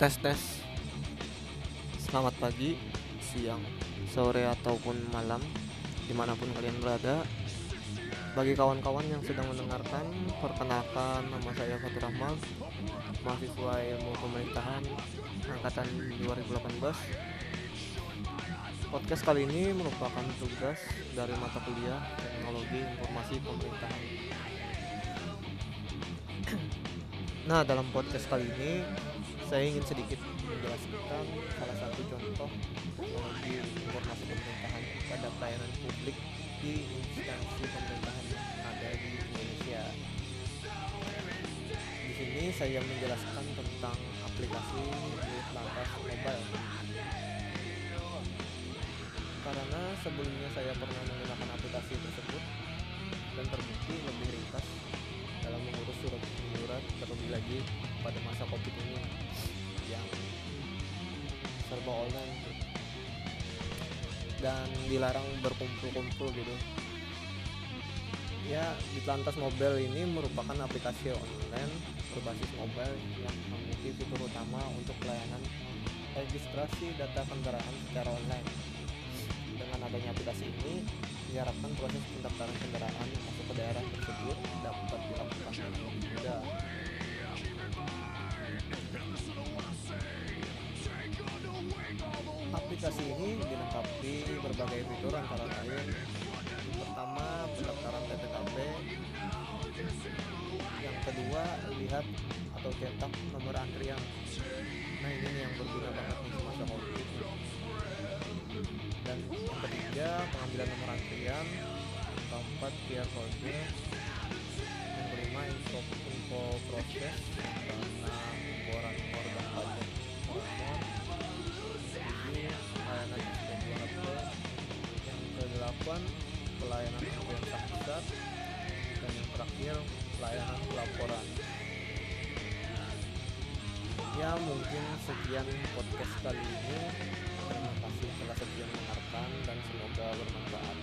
tes tes. Selamat pagi siang sore ataupun malam di mana pun kalian berada. Bagi kawan-kawan yang sedang mendengarkan perkenalkan nama saya Fatur Rahmat mahasiswa ilmu pemerintahan angkatan 2018 podcast kali ini merupakan tugas dari mata kuliah teknologi informasi pemerintahan. Nah dalam podcast kali ini saya ingin sedikit menjelaskan salah satu contoh teknologi informasi pemerintahan pada pelayanan publik di instansi pemerintahan yang ada di Indonesia. Di sini saya menjelaskan tentang aplikasi Lantas Mobile. Karena sebelumnya saya pernah menggunakan aplikasi tersebut dan dilarang berkumpul-kumpul gitu. Ya di lantas mobile ini merupakan aplikasi online berbasis mobile yang memiliki fitur utama untuk pelayanan registrasi data kendaraan secara online. Dengan adanya aplikasi ini diharapkan proses pendaftaran kendaraan masuk ke daerah tersebut dapat dilakukan dengan mudah. Aplikasi ini dilengkapi fitur antara lain pertama pendaftaran PPKP yang kedua lihat atau cetak nomor antrian. Nah ini yang berguna banget nih semasa covid dan yang ketiga pengambilan nomor antrian. Keempat QR code yang kelima info, info proses ke-8 pelayanan antrian saksat dan yang terakhir pelayanan pelaporan. Ya mungkin sekian podcast kali ini. Terima kasih telah setia mendengarkan dan semoga bermanfaat